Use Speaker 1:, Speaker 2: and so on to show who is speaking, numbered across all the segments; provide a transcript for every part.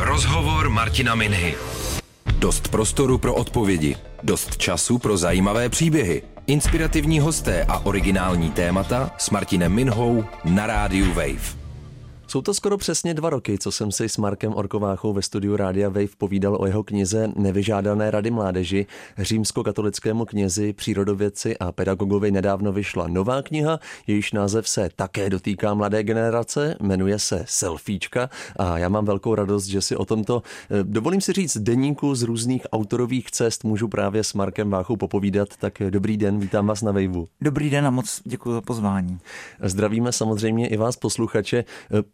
Speaker 1: Rozhovor Martina Minhy. Dost prostoru pro odpovědi, dost času pro zajímavé příběhy, inspirativní hosté a originální témata s Martinem Minhou na rádiu Wave.
Speaker 2: Jsou to skoro přesně dva roky, co jsem si s Markem Orkováchou ve studiu Rádia Wave povídal o jeho knize Nevyžádané rady mládeži. Římsko-katolickému knězi, přírodovědci a pedagogovi nedávno vyšla nová kniha, jejíž název se také dotýká mladé generace, jmenuje se Selfiečka a já mám velkou radost, že si o tomto, eh, dovolím si říct, deníku z různých autorových cest můžu právě s Markem Váchou popovídat. Tak eh, dobrý den, vítám vás na Waveu.
Speaker 3: Dobrý den a moc děkuji za pozvání.
Speaker 2: Zdravíme samozřejmě i vás posluchače.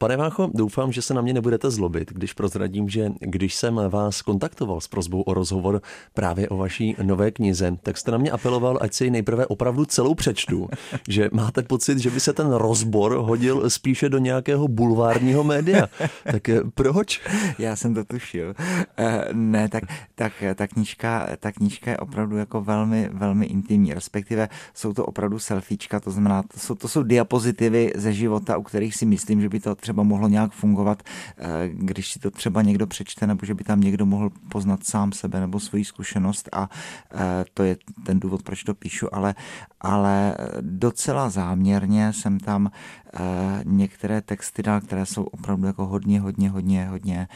Speaker 2: Eh, Pane Vácho, doufám, že se na mě nebudete zlobit, když prozradím, že když jsem vás kontaktoval s prozbou o rozhovor právě o vaší nové knize, tak jste na mě apeloval, ať si nejprve opravdu celou přečtu, že máte pocit, že by se ten rozbor hodil spíše do nějakého bulvárního média. Tak eh, proč?
Speaker 3: Já jsem to tušil. Eh, ne, tak, tak ta, knížka, ta knížka je opravdu jako velmi, velmi intimní, respektive jsou to opravdu selfiečka, to znamená, to jsou, to jsou diapozitivy ze života, u kterých si myslím, že by to třeba mohlo nějak fungovat, eh, když si to třeba někdo přečte, nebo že by tam někdo mohl poznat sám sebe nebo svoji zkušenost a eh, to je ten důvod, proč to píšu, ale, ale docela záměrně jsem tam Eh, některé texty dal, které jsou opravdu jako hodně, hodně, hodně, hodně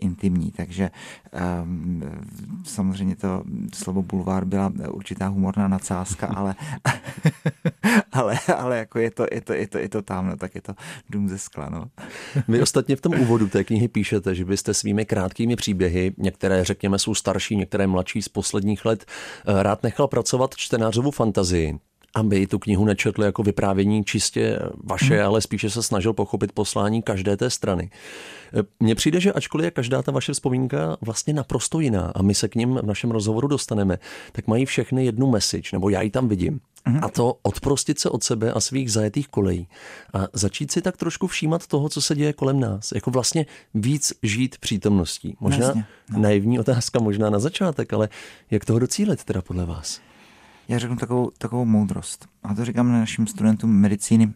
Speaker 3: intimní. Takže samozřejmě to slovo bulvár byla určitá humorná nadsázka, ale, ale, ale jako je to, je to, je to, je to tam, no, tak je to dům ze skla. No.
Speaker 2: Vy ostatně v tom úvodu té knihy píšete, že byste svými krátkými příběhy, některé řekněme jsou starší, některé mladší z posledních let, eh, rád nechal pracovat čtenářovu fantazii aby tu knihu nečetl jako vyprávění čistě vaše, hmm. ale spíše se snažil pochopit poslání každé té strany. Mně přijde, že ačkoliv je každá ta vaše vzpomínka vlastně naprosto jiná a my se k ním v našem rozhovoru dostaneme, tak mají všechny jednu message, nebo já ji tam vidím. Hmm. A to odprostit se od sebe a svých zajetých kolejí. A začít si tak trošku všímat toho, co se děje kolem nás. Jako vlastně víc žít přítomností. Možná Jasně, no. naivní otázka, možná na začátek, ale jak toho docílit teda podle vás?
Speaker 3: já řeknu takovou, takovou moudrost. A to říkám našim studentům medicíny,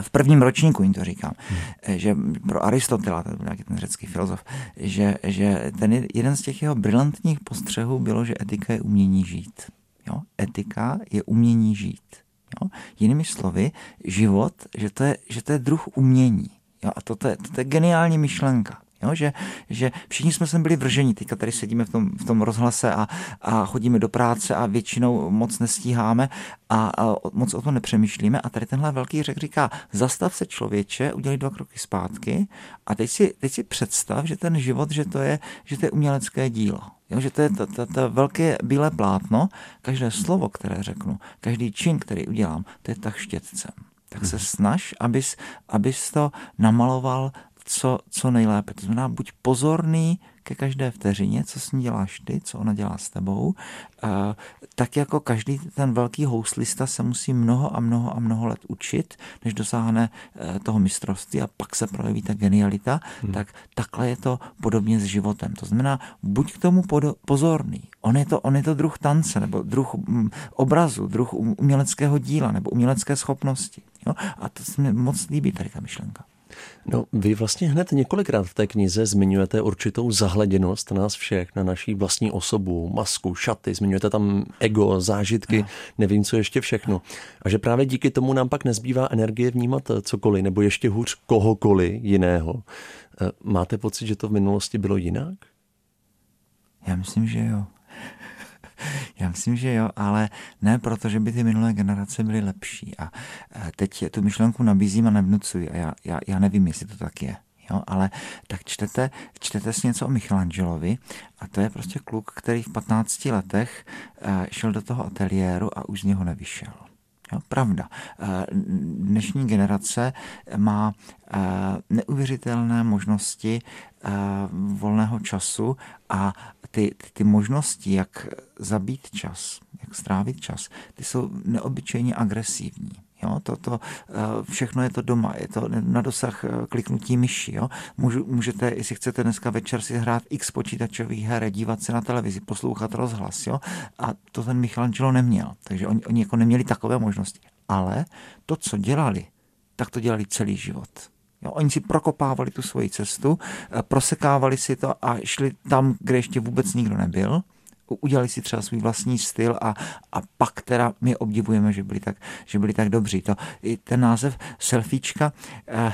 Speaker 3: v prvním ročníku jim to říkám, hmm. že pro Aristotela, to byl nějaký ten řecký filozof, že, že ten jeden z těch jeho brilantních postřehů bylo, že etika je umění žít. Jo? Etika je umění žít. Jo? Jinými slovy, život, že to je, že to je druh umění. Jo? A to, je, to je geniální myšlenka. Jo, že, že všichni jsme sem byli vrženi, teďka tady sedíme v tom, v tom rozhlase a, a chodíme do práce a většinou moc nestíháme a, a moc o to nepřemýšlíme a tady tenhle velký řek říká, zastav se člověče, udělej dva kroky zpátky a teď si, teď si představ, že ten život, že to je, že to je umělecké dílo. Jo, že to je to, to, to velké bílé plátno, každé slovo, které řeknu, každý čin, který udělám, to je tak štětcem tak se mhm. snaž, abys, abys to namaloval co, co nejlépe. To znamená, buď pozorný ke každé vteřině, co s ní děláš ty, co ona dělá s tebou. Tak jako každý ten velký houslista se musí mnoho a mnoho a mnoho let učit, než dosáhne e, toho mistrovství a pak se projeví ta genialita, hmm. tak takhle je to podobně s životem. To znamená, buď k tomu pozorný. On je to, on je to druh tance, nebo druh mm, obrazu, druh uměleckého díla, nebo umělecké schopnosti. Jo? A to se mi moc líbí tady ta myšlenka.
Speaker 2: No, vy vlastně hned několikrát v té knize zmiňujete určitou zahleděnost nás všech, na naší vlastní osobu, masku, šaty, zmiňujete tam ego, zážitky, no. nevím, co ještě všechno. A že právě díky tomu nám pak nezbývá energie vnímat cokoliv, nebo ještě hůř kohokoliv jiného. Eh, máte pocit, že to v minulosti bylo jinak?
Speaker 3: Já myslím, že jo. Já myslím, že jo, ale ne proto, že by ty minulé generace byly lepší. A teď tu myšlenku nabízím a nevnucuji a já, já, já nevím, jestli to tak je. Jo, ale tak čtete, čtete si něco o Michelangelovi a to je prostě kluk, který v 15 letech eh, šel do toho ateliéru a už z něho nevyšel. Jo, pravda. Eh, dnešní generace má eh, neuvěřitelné možnosti volného času a ty, ty, ty možnosti, jak zabít čas, jak strávit čas, ty jsou neobyčejně agresivní. Jo, to, to, eh, všechno je to doma, je to na dosah eh, kliknutí myši. Jo. Můžu, můžete, jestli chcete dneska večer si hrát x počítačových her, dívat se na televizi, poslouchat rozhlas. Jo. A to ten Michelangelo neměl. Takže oni, oni jako neměli takové možnosti. Ale to, co dělali, tak to dělali celý život. Jo, oni si prokopávali tu svoji cestu, eh, prosekávali si to a šli tam, kde ještě vůbec nikdo nebyl udělali si třeba svůj vlastní styl a, a pak teda my obdivujeme, že byli tak, že byli tak dobří. To, i ten název selfiečka eh, eh,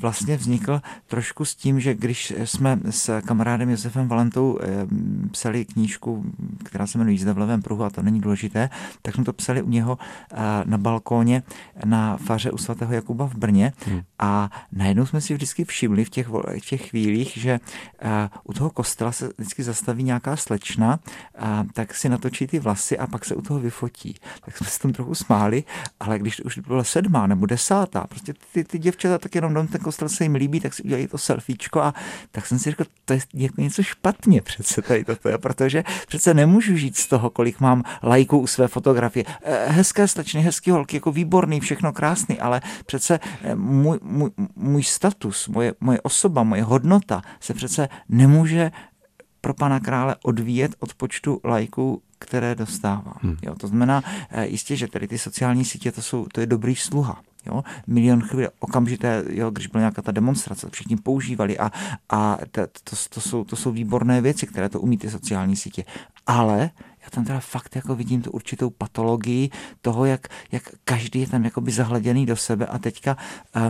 Speaker 3: vlastně vznikl trošku s tím, že když jsme s kamarádem Josefem Valentou eh, psali knížku, která se jmenuje Jízda v levém pruhu a to není důležité, tak jsme to psali u něho eh, na balkóně na faře u svatého Jakuba v Brně hmm. a najednou jsme si vždycky všimli v těch, v těch chvílích, že eh, u toho kostela se vždycky zastaví nějaká slečna a tak si natočí ty vlasy a pak se u toho vyfotí. Tak jsme se tam trochu smáli, ale když už byla sedmá nebo desátá, prostě ty, ty děvčata tak jenom ten kostel se jim líbí, tak si udělají to selfiečko a tak jsem si řekl, to je jako něco špatně přece tady toto, protože přece nemůžu žít z toho, kolik mám lajků u své fotografie. Eh, hezké slečny, hezký holky, jako výborný, všechno krásný, ale přece eh, můj, můj, můj status, moje, moje osoba, moje hodnota se přece nemůže pro pana krále odvíjet od počtu lajků, které dostává. Hmm. Jo, to znamená eh, jistě, že tady ty sociální sítě, to, jsou, to je dobrý sluha. Jo? Milion chvíli okamžité, jo, když byla nějaká ta demonstrace, všichni používali a, a to, to, to, jsou, to jsou výborné věci, které to umí ty sociální sítě. Ale já tam teda fakt jako vidím tu určitou patologii toho, jak, jak každý je tam jakoby zahleděný do sebe a teďka uh,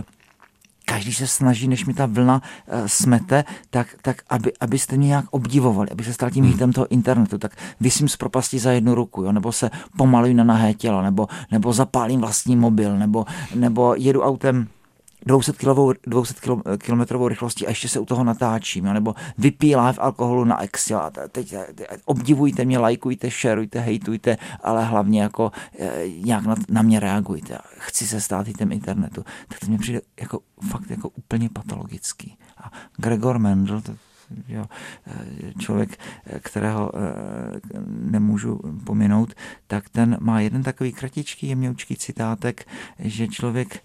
Speaker 3: každý se snaží, než mi ta vlna uh, smete, tak, tak aby, abyste mě nějak obdivovali, aby se stal tím hmm. hitem toho internetu, tak vysím z propasti za jednu ruku, jo, nebo se pomaluji na nahé tělo, nebo, nebo zapálím vlastní mobil, nebo, nebo jedu autem 200, kilovou, 200 kilometrovou rychlostí a ještě se u toho natáčím, nebo vypí live alkoholu na ex, jo, teď, teď obdivujte mě, lajkujte, šerujte, hejtujte, ale hlavně jako e, nějak na, na mě reagujte. Chci se stát hitem internetu. Tak to mě přijde jako fakt jako úplně patologický. A Gregor Mendel, to, jo, e, člověk, kterého nemůžu pominout, tak ten má jeden takový kratičký, jemňoučký citátek, že člověk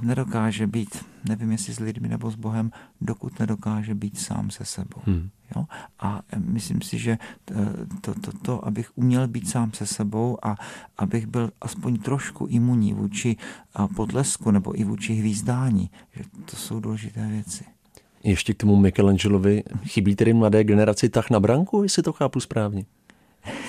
Speaker 3: nedokáže být, nevím jestli s lidmi nebo s Bohem, dokud nedokáže být sám se sebou. Hmm. Jo? A myslím si, že to, to, to, abych uměl být sám se sebou a abych byl aspoň trošku imunní vůči podlesku nebo i vůči hvízdání, že to jsou důležité věci.
Speaker 2: Ještě k tomu Michelangelovi chybí tedy mladé generaci tak na branku, jestli to chápu správně?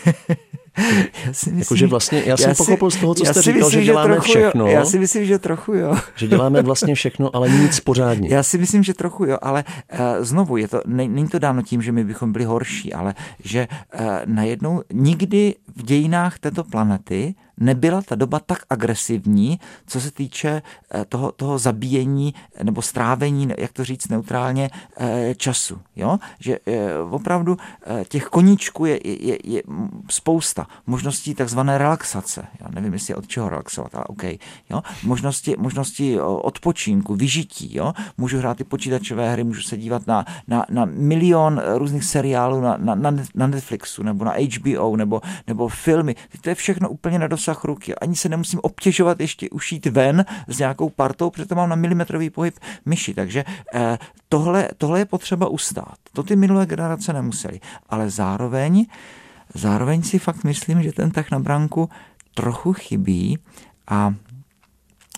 Speaker 2: já si myslím, Jakože vlastně, já, já jsem si, pochopil z toho, co jste říkal, myslím, že děláme
Speaker 3: že
Speaker 2: všechno.
Speaker 3: Jo. Já si myslím, že trochu jo.
Speaker 2: že děláme vlastně všechno, ale nic pořádně.
Speaker 3: Já si myslím, že trochu jo, ale uh, znovu, je to, ne, není to dáno tím, že my bychom byli horší, ale že uh, najednou nikdy v dějinách této planety nebyla ta doba tak agresivní, co se týče eh, toho, toho zabíjení nebo strávení, jak to říct neutrálně, času. Jo? Že opravdu těch koníčků je, je, je spousta. Možností takzvané relaxace. Já nevím, jestli od čeho relaxovat, ale OK. Jo? Možnosti, možnosti odpočinku, vyžití. Jo? Můžu hrát ty počítačové hry, můžu se dívat na, na, na milion různých seriálů na, na, na Netflixu nebo na HBO nebo, nebo filmy. To je všechno úplně na dosah dosah ruky. Ani se nemusím obtěžovat ještě ušít ven s nějakou partou, protože to mám na milimetrový pohyb myši. Takže eh, tohle, tohle je potřeba ustát. To ty minulé generace nemuseli. Ale zároveň, zároveň si fakt myslím, že ten tak na branku trochu chybí a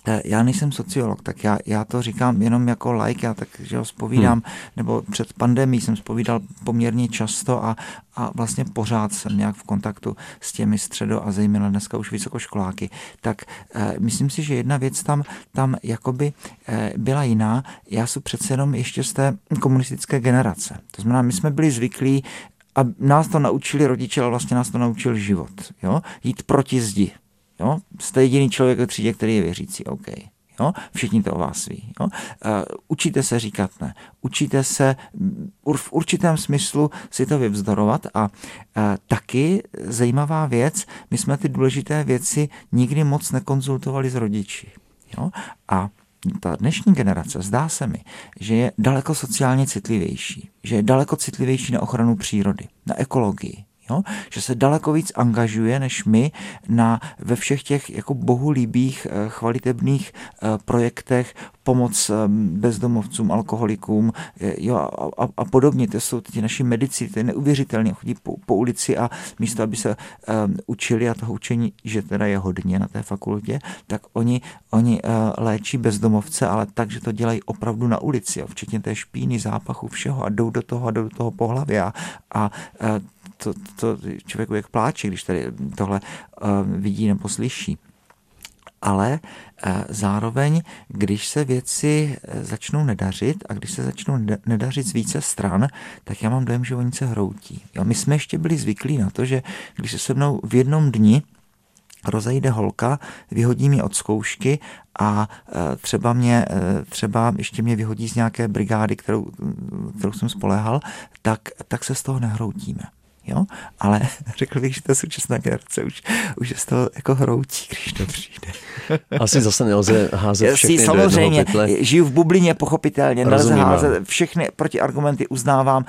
Speaker 3: Eh, já nejsem sociolog, tak já, já to říkám jenom jako like, já tak, že ho spovídám, hmm. nebo před pandemí jsem spovídal poměrně často a, a vlastně pořád jsem nějak v kontaktu s těmi středo a zejména dneska už vysokoškoláky. Tak eh, myslím si, že jedna věc tam, tam jakoby eh, byla jiná. Já jsem přece jenom ještě z té komunistické generace. To znamená, my jsme byli zvyklí a nás to naučili rodiče, ale vlastně nás to naučil život. Jo? Jít proti zdi. Jo? Jste jediný člověk ve třídě, který je věřící. OK. Jo? Všichni to o vás ví. Jo? Uh, učíte se říkat ne. Učíte se v určitém smyslu si to vyvzdorovat a uh, taky zajímavá věc, my jsme ty důležité věci nikdy moc nekonzultovali s rodiči. Jo? A ta dnešní generace, zdá se mi, že je daleko sociálně citlivější, že je daleko citlivější na ochranu přírody, na ekologii, Jo? Že se daleko víc angažuje než my na, ve všech těch jako bohulíbých, eh, chvalitebných eh, projektech pomoc eh, bezdomovcům, alkoholikům jo, a, a, a podobně. To jsou ti naši medici, to je neuvěřitelně, chodí po, po ulici a místo, aby se um, učili a toho učení, že teda je hodně na té fakultě, tak oni, oni uh, léčí bezdomovce, ale tak, že to dělají opravdu na ulici, jo, včetně té špíny, zápachu, všeho a jdou do toho a jdou do toho po hlavě a, a uh, to, to člověku jak pláče, když tady tohle uh, vidí nebo slyší. Ale uh, zároveň, když se věci uh, začnou nedařit a když se začnou nedařit z více stran, tak já mám dojem, že oni se hroutí. Jo, my jsme ještě byli zvyklí na to, že když se se mnou v jednom dni rozejde holka, vyhodí mě od zkoušky a třeba mě, třeba ještě mě vyhodí z nějaké brigády, kterou, kterou jsem spoléhal, tak, tak se z toho nehroutíme. Jo? Ale řekl bych, že ta současná generace už, už je z toho jako hroutí, když to přijde.
Speaker 2: Asi zase nelze házet všechny
Speaker 3: si, samozřejmě, do žiju v bublině, pochopitelně, nelze házet všechny protiargumenty uznávám.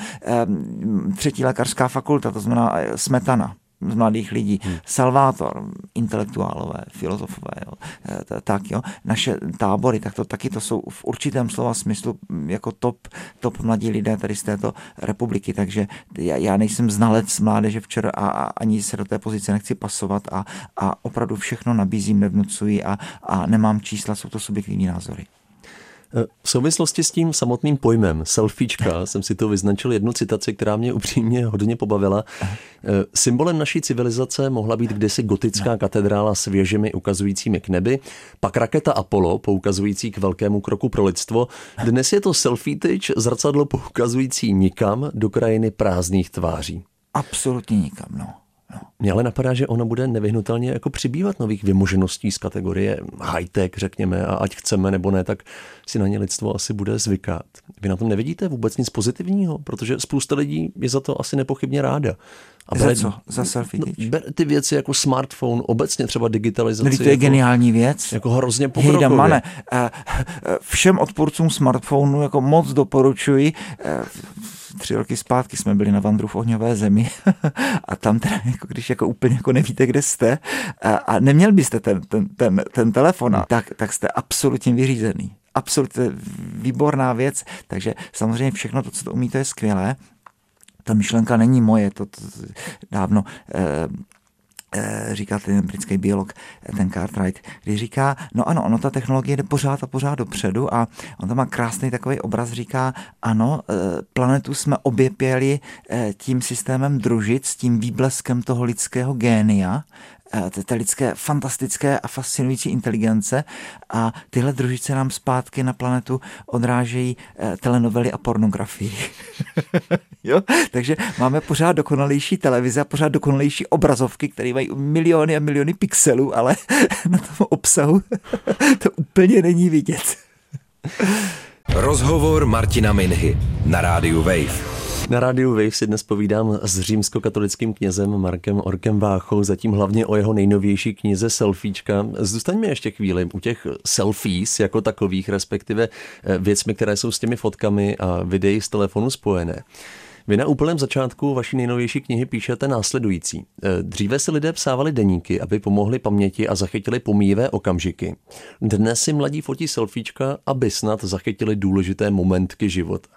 Speaker 3: Třetí lékařská fakulta, to znamená eh, smetana z mladých lidí. Hmm. Salvátor, intelektuálové, filozofové, jo, e, tak jo. Naše tábory, tak to taky to jsou v určitém slova smyslu jako top, top mladí lidé tady z této republiky, takže já, já nejsem znalec mládeže včera a, a ani se do té pozice nechci pasovat a, a opravdu všechno nabízím, nevnucuji a, a nemám čísla, jsou to subjektivní názory.
Speaker 2: V souvislosti s tím samotným pojmem selfiečka jsem si to vyznačil jednu citaci, která mě upřímně hodně pobavila. Symbolem naší civilizace mohla být kdysi gotická katedrála s věžemi ukazujícími k nebi, pak raketa Apollo poukazující k velkému kroku pro lidstvo. Dnes je to selfie tyč, zrcadlo poukazující nikam do krajiny prázdných tváří.
Speaker 3: Absolutně nikam, no.
Speaker 2: No. Mě ale napadá, že ono bude nevyhnutelně jako přibývat nových vymožeností z kategorie high-tech, řekněme, a ať chceme nebo ne, tak si na ně lidstvo asi bude zvykat. Vy na tom nevidíte vůbec nic pozitivního, protože spousta lidí je za to asi nepochybně ráda.
Speaker 3: A za co? Za selfie
Speaker 2: no, Ty věci jako smartphone, obecně třeba digitalizace.
Speaker 3: No, to je jako, geniální věc.
Speaker 2: Jako hrozně pokrokově. Hejda,
Speaker 3: mane, všem odpůrcům smartphonu jako moc doporučuji tři roky zpátky jsme byli na vandru v ohňové zemi a tam teda, jako když jako úplně jako nevíte, kde jste a, a neměl byste ten, ten, ten, ten telefon, tak, tak jste absolutně vyřízený. Absolutně výborná věc, takže samozřejmě všechno to, co to umí, to je skvělé. Ta myšlenka není moje, to, to dávno Eh, říká ten britský biolog, eh, ten Cartwright, když říká, no ano, ono ta technologie jde pořád a pořád dopředu a on tam má krásný takový obraz, říká, ano, eh, planetu jsme objepěli tím systémem družic, tím výbleskem toho lidského génia, té lidské fantastické a fascinující inteligence a tyhle družice nám zpátky na planetu odrážejí telenovely a pornografii. jo? Takže máme pořád dokonalejší televize a pořád dokonalejší obrazovky, které mají miliony a miliony pixelů, ale na tom obsahu to úplně není vidět.
Speaker 1: Rozhovor Martina Minhy na rádiu Wave.
Speaker 2: Na rádiu Wave si dnes povídám s římskokatolickým knězem Markem Orkem Váchou, zatím hlavně o jeho nejnovější knize Selfiečka. Zůstaňme ještě chvíli u těch selfies jako takových, respektive eh, věcmi, které jsou s těmi fotkami a videí z telefonu spojené. Vy na úplném začátku vaší nejnovější knihy píšete následující. Eh, dříve si lidé psávali deníky, aby pomohli paměti a zachytili pomíjivé okamžiky. Dnes si mladí fotí selfiečka, aby snad zachytili důležité momentky života.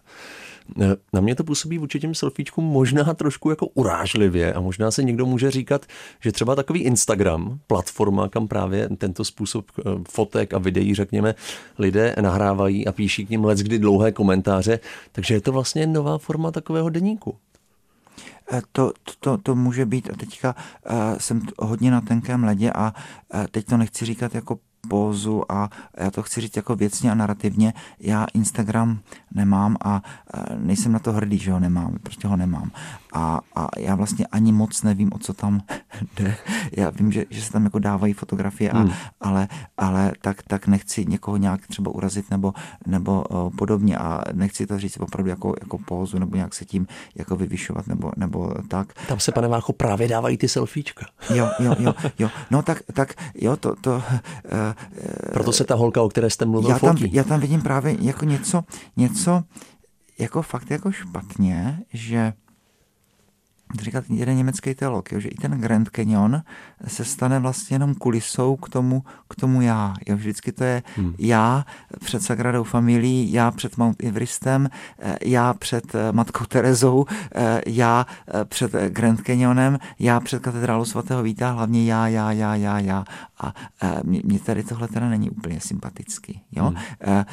Speaker 2: Eh, na mě to působí vůči těm selfiečkům možná trošku jako urážlivě a možná se někdo může říkat, že třeba takový Instagram, platforma, kam právě tento způsob eh, fotek a videí, řekněme, lidé nahrávají a píší k ním let kdy dlouhé komentáře, takže je to vlastně nová forma takového deníku.
Speaker 3: Eh, to, to, to může být, a teďka uh, jsem hodně na tenkém ledě a uh, teď to nechci říkat jako pózu a já to chci říct jako věcně a narrativně. Já Instagram nemám a nejsem na to hrdý, že ho nemám, prostě ho nemám. A, a já vlastně ani moc nevím, o co tam jde. Já vím, že, že se tam jako dávají fotografie, a, hmm. ale, ale tak, tak nechci někoho nějak třeba urazit nebo, nebo uh, podobně a nechci to říct opravdu jako, jako pózu nebo nějak se tím jako vyvyšovat nebo, nebo tak.
Speaker 2: Tam se, pane Vácho, právě dávají ty selfiečka.
Speaker 3: Jo, jo, jo, jo. No tak, tak jo, to, to uh,
Speaker 2: proto se ta holka, o které jste mluvil,
Speaker 3: já tam,
Speaker 2: fotí.
Speaker 3: já tam vidím právě jako něco, něco jako fakt jako špatně, že říkat jeden německý teolog, jo, že i ten Grand Canyon se stane vlastně jenom kulisou k tomu, k tomu já. Jo, vždycky to je hmm. já před Sagradou Familií, já před Mount Everestem, eh, já před eh, Matkou Terezou, eh, já před Grand Canyonem, já před katedrálou svatého Víta, hlavně já, já, já, já, já. A mě tady tohle teda není úplně sympatický. Jo? Hmm.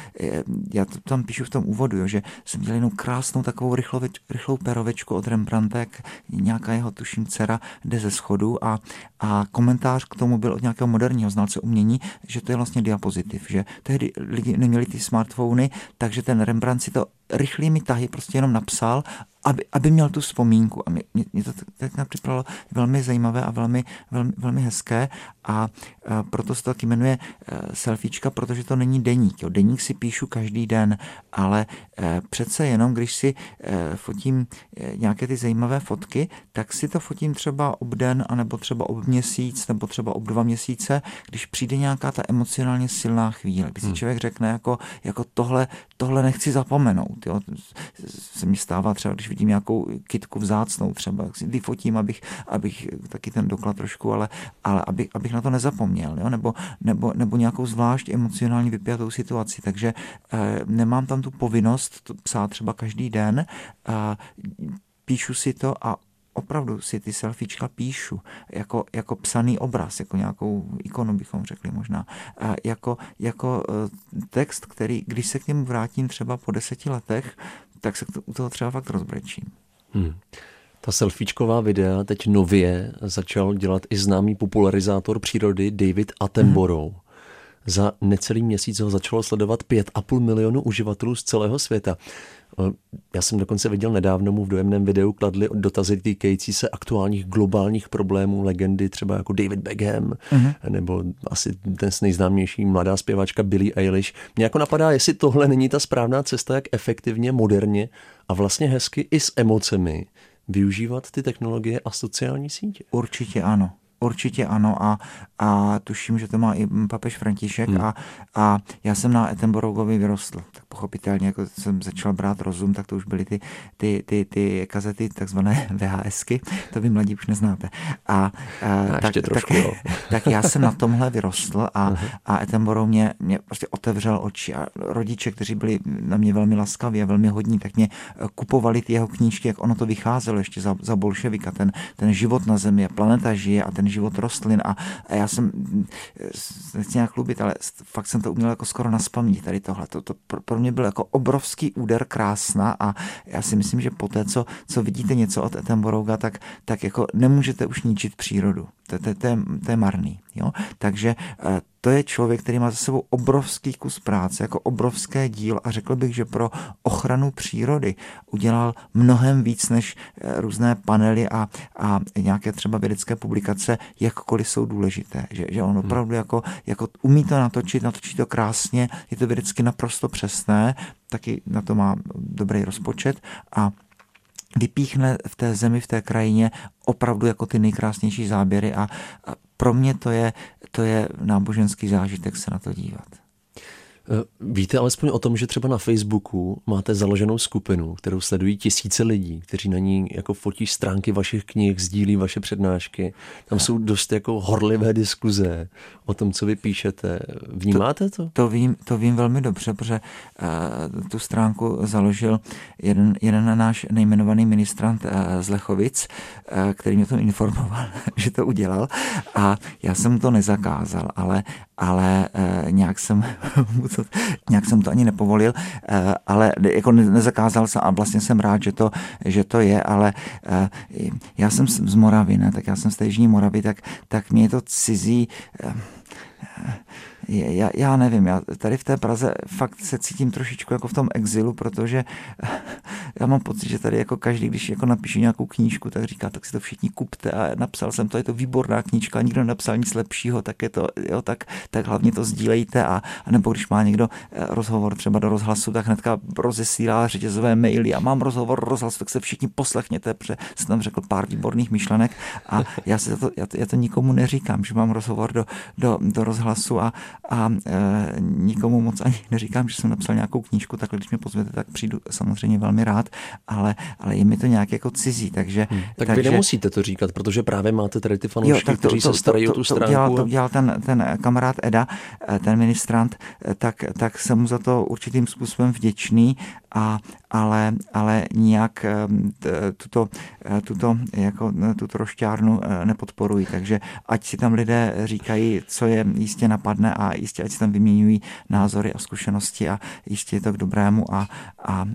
Speaker 3: Já to tam píšu v tom úvodu, jo, že jsem měl jenom krásnou takovou rychlou, rychlou perovečku od Rembrandta, nějaká jeho tuším dcera jde ze schodu a, a komentář k tomu byl od nějakého moderního znalce umění, že to je vlastně diapozitiv, že tehdy lidi neměli ty smartfony, takže ten Rembrandt si to rychlými tahy prostě jenom napsal aby, aby měl tu vzpomínku. A mě, mě to tak připadalo velmi zajímavé a velmi, velmi, velmi hezké a, a proto se to taky jmenuje uh, selfiečka, protože to není deník. Jo. Deník si píšu každý den, ale uh, přece jenom, když si uh, fotím uh, nějaké ty zajímavé fotky, tak si to fotím třeba ob den, anebo třeba ob měsíc, nebo třeba ob dva měsíce, když přijde nějaká ta emocionálně silná chvíle, kdy si hmm. člověk řekne jako, jako tohle, tohle nechci zapomenout. Jo. Se mi stává třeba, když vidím nějakou kitku vzácnou třeba, si vyfotím, abych, abych taky ten doklad trošku, ale, ale abych, abych na to nezapomněl, jo? Nebo, nebo, nebo nějakou zvlášť emocionálně vypjatou situaci. Takže eh, nemám tam tu povinnost to psát třeba každý den, eh, píšu si to a opravdu si ty selfiečka píšu jako, jako psaný obraz, jako nějakou ikonu bychom řekli možná, a jako, jako eh, text, který, když se k němu vrátím třeba po deseti letech, tak se u toho třeba fakt rozbrečím. Hmm.
Speaker 2: Ta selfiečková videa teď nově začal dělat i známý popularizátor přírody David Attenborough. Hmm. Za necelý měsíc ho začalo sledovat 5,5 milionu uživatelů z celého světa. Já jsem dokonce viděl nedávno mu v dojemném videu kladli dotazy týkající se aktuálních globálních problémů legendy, třeba jako David Beckham, uh-huh. nebo asi ten nejznámější mladá zpěvačka Billie Eilish. Mě jako napadá, jestli tohle není ta správná cesta, jak efektivně, moderně a vlastně hezky i s emocemi využívat ty technologie a sociální sítě.
Speaker 3: Určitě ano. Určitě ano a, a tuším, že to má i papež František hmm. a, a já jsem na Etenborogovi vyrostl, tak pochopitelně, jako jsem začal brát rozum, tak to už byly ty, ty, ty, ty kazety, takzvané VHSky, to vy mladí už neznáte. A,
Speaker 2: a tak, trošku,
Speaker 3: tak, tak já jsem na tomhle vyrostl a, a Etenborough mě, mě prostě otevřel oči a rodiče, kteří byli na mě velmi laskaví a velmi hodní, tak mě kupovali ty jeho knížky, jak ono to vycházelo ještě za, za bolševika, ten, ten život na zemi, planeta žije a ten život rostlin a, a já jsem, nechci nějak chlubit, ale fakt jsem to uměl jako skoro na spaměť tady tohle. To, to pro mě byl jako obrovský úder krásna a já si myslím, že po té, co, co vidíte něco od Etenborouga, tak, tak jako nemůžete už ničit přírodu. To, to, to, je, to je marný. Jo? Takže eh, to je člověk, který má za sebou obrovský kus práce, jako obrovské díl a řekl bych, že pro ochranu přírody udělal mnohem víc než eh, různé panely a, a nějaké třeba vědecké publikace, jakkoliv jsou důležité. Že, že on hmm. opravdu jako, jako umí to natočit, natočí to krásně, je to vědecky naprosto přesné, taky na to má dobrý rozpočet a vypíchne v té zemi, v té krajině opravdu jako ty nejkrásnější záběry a, pro mě to je, to je náboženský zážitek se na to dívat.
Speaker 2: Eh, víte alespoň o tom, že třeba na Facebooku máte založenou skupinu, kterou sledují tisíce lidí, kteří na ní jako fotí stránky vašich knih, sdílí vaše přednášky. Tam jsou dost jako horlivé diskuze o tom, co vy píšete. Vnímáte to?
Speaker 3: To, to, vím, to vím velmi dobře, protože uh, tu stránku založil jeden, jeden náš nejmenovaný ministrant uh, z Lechovic, uh, který mě to informoval, že to udělal a já jsem to nezakázal, ale, ale uh, nějak jsem mu to, nějak jsem to ani nepovolil, eh, ale jako nezakázal jsem a vlastně jsem rád, že to, že to je, ale eh, já jsem z Moravy, ne, tak já jsem z té Jižní Moravy, tak, tak mě je to cizí eh, já, já nevím, já tady v té Praze fakt se cítím trošičku jako v tom exilu, protože já mám pocit, že tady jako každý, když jako napíše nějakou knížku, tak říká, tak si to všichni kupte. A napsal jsem to, je to výborná knížka, nikdo napsal nic lepšího, tak je to, jo, tak, tak hlavně to sdílejte. A, a nebo když má někdo eh, rozhovor třeba do rozhlasu, tak hnedka rozesílá řetězové maily. A mám rozhovor do rozhlasu, tak se všichni poslechněte, protože jsem tam řekl pár výborných myšlenek. A já, si to, já, to, já to nikomu neříkám, že mám rozhovor do, do, do rozhlasu a, a e, nikomu moc ani neříkám, že jsem napsal nějakou knížku, tak když mě pozvete, tak přijdu samozřejmě velmi rád, ale, ale je mi to nějak jako cizí, takže... Hmm.
Speaker 2: Tak
Speaker 3: takže,
Speaker 2: vy nemusíte to říkat, protože právě máte tady ty fanoušky, kteří se starají
Speaker 3: to,
Speaker 2: o tu
Speaker 3: stránku.
Speaker 2: To
Speaker 3: udělal, to udělal ten, ten kamarád Eda, eh, ten ministrant, eh, tak, tak jsem mu za to určitým způsobem vděčný, a, ale, ale nijak ehm, tuto, eh, tuto, jako, tuto rošťárnu nepodporuji. Takže ať si tam lidé říkají, co je jistě napadne a jistě ať si tam vyměňují názory a zkušenosti a jistě je to k dobrému a, a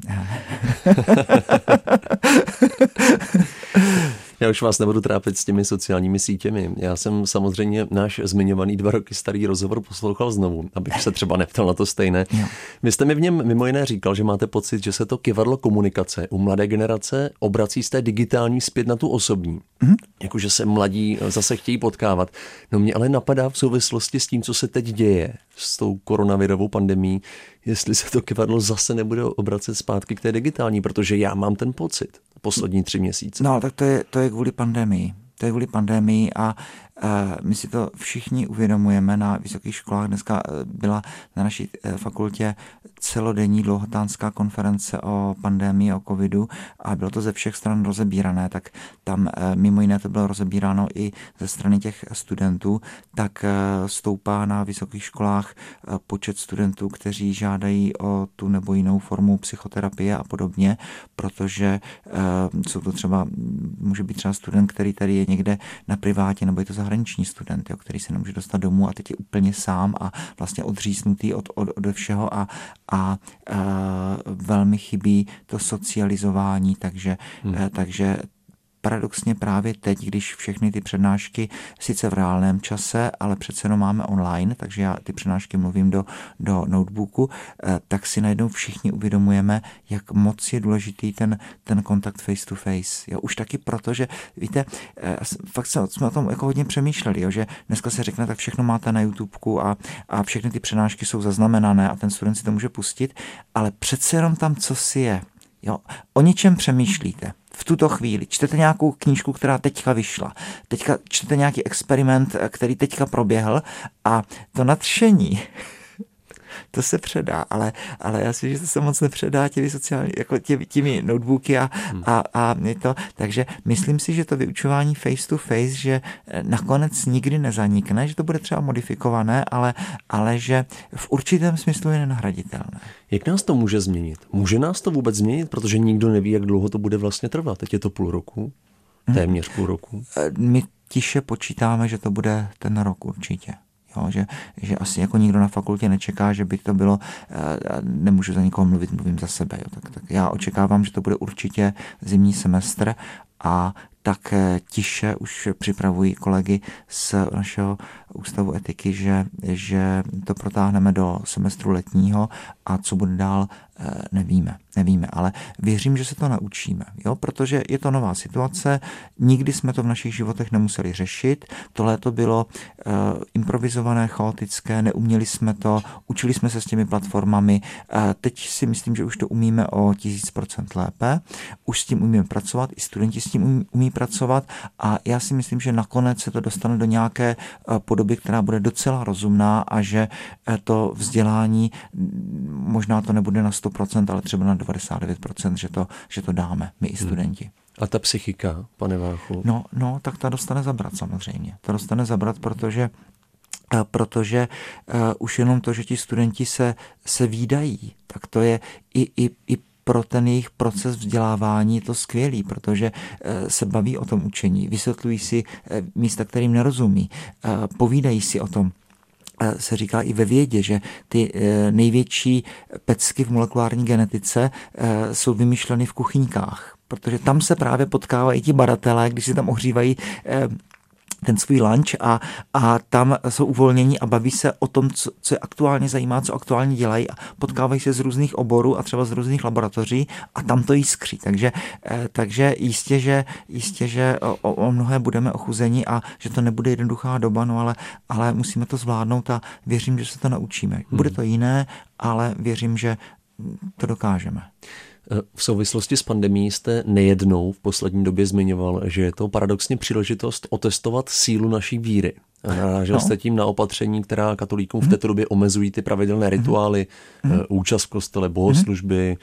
Speaker 2: Já už vás nebudu trápit s těmi sociálními sítěmi. Já jsem samozřejmě náš zmiňovaný dva roky starý rozhovor poslouchal znovu, abych se třeba neptal na to stejné. Jo. Vy jste mi v něm mimo jiné říkal, že máte pocit, že se to kivadlo komunikace u mladé generace obrací z té digitální zpět na tu osobní. Mm-hmm. Jakože se mladí zase chtějí potkávat. No mě ale napadá v souvislosti s tím, co se teď děje s tou koronavirovou pandemí, jestli se to kivadlo zase nebude obracet zpátky k té digitální, protože já mám ten pocit poslední tři měsíce.
Speaker 3: No, tak to je, to je kvůli pandemii. To je kvůli pandemii a my si to všichni uvědomujeme na vysokých školách. Dneska eh, byla na naší eh, fakultě celodenní dlouhotánská konference o pandemii, o covidu a bylo to ze všech stran rozebírané, tak tam mimo jiné to bylo rozebíráno i ze strany těch studentů, tak stoupá na vysokých školách počet studentů, kteří žádají o tu nebo jinou formu psychoterapie a podobně, protože jsou to třeba, může být třeba student, který tady je někde na privátě nebo je to zahraniční zahraniční student, jo, který se nemůže dostat domů a teď je úplně sám a vlastně odříznutý od, od, od všeho a, a, a velmi chybí to socializování, takže, hmm. a, takže paradoxně právě teď, když všechny ty přednášky sice v reálném čase, ale přece jenom máme online, takže já ty přednášky mluvím do, do notebooku, eh, tak si najednou všichni uvědomujeme, jak moc je důležitý ten, ten kontakt face to face. Jo, už taky proto, že víte, eh, fakt jsme o tom jako hodně přemýšleli, jo, že dneska se řekne, tak všechno máte na YouTubeku a, a všechny ty přednášky jsou zaznamenané a ten student si to může pustit, ale přece jenom tam co si je. Jo, o ničem přemýšlíte v tuto chvíli. Čtete nějakou knížku, která teďka vyšla. Teďka čtete nějaký experiment, který teďka proběhl a to nadšení to se předá, ale, ale já si, že to se moc nepředá těmi sociální, jako těmi, těmi notebooky a, hmm. a, a to, takže myslím si, že to vyučování face to face, že eh, nakonec nikdy nezanikne, že to bude třeba modifikované, ale, ale že v určitém smyslu je nenahraditelné.
Speaker 2: Jak nás to může změnit? Může nás to vůbec změnit, protože nikdo neví, jak dlouho to bude vlastně trvat. Teď je to půl roku, hmm. téměř půl roku.
Speaker 3: Eh, my tiše počítáme, že to bude ten rok určitě. Jo, že, že asi jako nikdo na fakultě nečeká, že by to bylo, eh, nemůžu za nikoho mluvit, mluvím za sebe. Jo, tak, tak já očekávám, že to bude určitě zimní semestr a tak tiše už připravují kolegy z našeho ústavu etiky, že, že to protáhneme do semestru letního a co bude dál, eh, nevíme. Nevíme, ale věřím, že se to naučíme, jo? protože je to nová situace, nikdy jsme to v našich životech nemuseli řešit, to bylo uh, improvizované, chaotické, neuměli jsme to, učili jsme se s těmi platformami, uh, teď si myslím, že už to umíme o tisíc procent lépe, už s tím umíme pracovat, i studenti s tím umí, umí pracovat a já si myslím, že nakonec se to dostane do nějaké uh, podoby, která bude docela rozumná a že to vzdělání, možná to nebude na 100%, ale třeba na 99%, že to, že to dáme, my i hmm. studenti. Hmm.
Speaker 2: A ta psychika, pane Váchu?
Speaker 3: No, no, tak ta dostane zabrat samozřejmě. Ta dostane zabrat, protože protože uh, už jenom to, že ti studenti se, se výdají, tak to je i, i, i pro ten jejich proces vzdělávání je to skvělý, protože se baví o tom učení, vysvětlují si místa, kterým nerozumí, povídají si o tom se říká i ve vědě, že ty eh, největší pecky v molekulární genetice eh, jsou vymyšleny v kuchyňkách, protože tam se právě potkávají ti badatelé, když si tam ohřívají eh, ten svůj lunch a, a tam jsou uvolnění a baví se o tom, co, co je aktuálně zajímá, co aktuálně dělají a potkávají se z různých oborů a třeba z různých laboratoří a tam to jiskří. Takže, eh, takže jistě, že, jistě, že o, o mnohé budeme ochuzeni a že to nebude jednoduchá doba, no ale, ale musíme to zvládnout a věřím, že se to naučíme. Bude hmm. to jiné, ale věřím, že to dokážeme.
Speaker 2: V souvislosti s pandemí jste nejednou v poslední době zmiňoval, že je to paradoxně příležitost otestovat sílu naší víry. Narážel no. jste tím na opatření, která katolíkům v mhm. této době omezují ty pravidelné rituály, mm. účast v kostele, bohoslužby,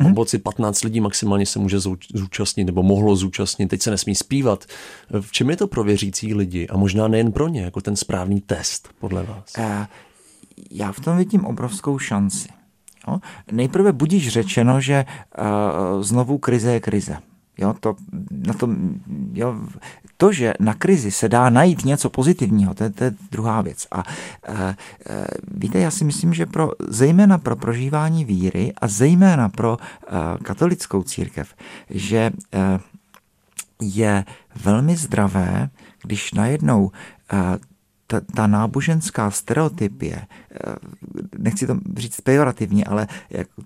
Speaker 2: mm. pomoci 15 lidí maximálně se může zúčastnit nebo mohlo zúčastnit, teď se nesmí zpívat. V čem je to pro věřící lidi a možná nejen pro ně, jako ten správný test podle vás? Uh,
Speaker 3: já v tom vidím obrovskou šanci. Jo? Nejprve budíš řečeno, že uh, znovu krize je krize. Jo, to, na to, jo, to, že na krizi se dá najít něco pozitivního, to je, to je druhá věc. A e, e, víte, já si myslím, že pro, zejména pro prožívání víry a zejména pro e, katolickou církev, že e, je velmi zdravé, když najednou e, ta, ta náboženská stereotypie, eh, nechci to říct pejorativně, ale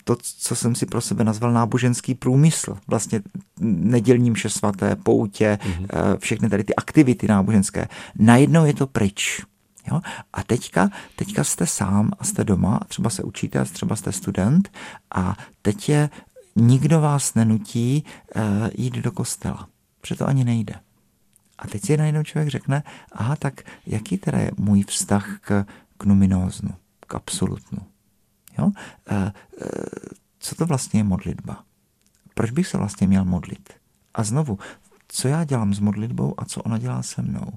Speaker 3: to, co jsem si pro sebe nazval náboženský průmysl, vlastně nedělním vše svaté, poutě, mm-hmm. všechny tady ty aktivity náboženské, najednou je to pryč. Jo? A teďka, teďka jste sám a jste doma, třeba se učíte, třeba jste student a teď je, nikdo vás nenutí uh, jít do kostela, protože to ani nejde. A teď si najednou člověk řekne, aha, tak jaký teda je můj vztah k, k numinóznu, k absolutnu? Jo? E, e, co to vlastně je modlitba? Proč bych se vlastně měl modlit? A znovu, co já dělám s modlitbou a co ona dělá se mnou?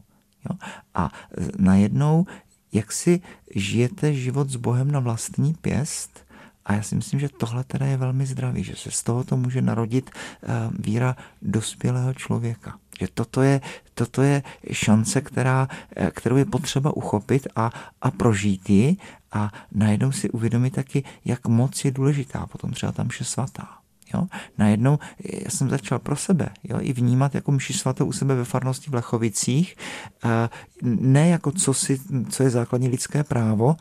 Speaker 3: Jo? A najednou, jak si žijete život s Bohem na vlastní pěst, a já si myslím, že tohle teda je velmi zdravý, že se z toho to může narodit uh, víra dospělého člověka. Že toto je, toto je šance, která, eh, kterou je potřeba uchopit a, a prožít ji a najednou si uvědomit taky, jak moc je důležitá potom třeba tam mše svatá. Jo? Najednou já jsem začal pro sebe jo? i vnímat jako mši svatou u sebe ve farnosti v Lechovicích, eh, ne jako co, si, co je základní lidské právo,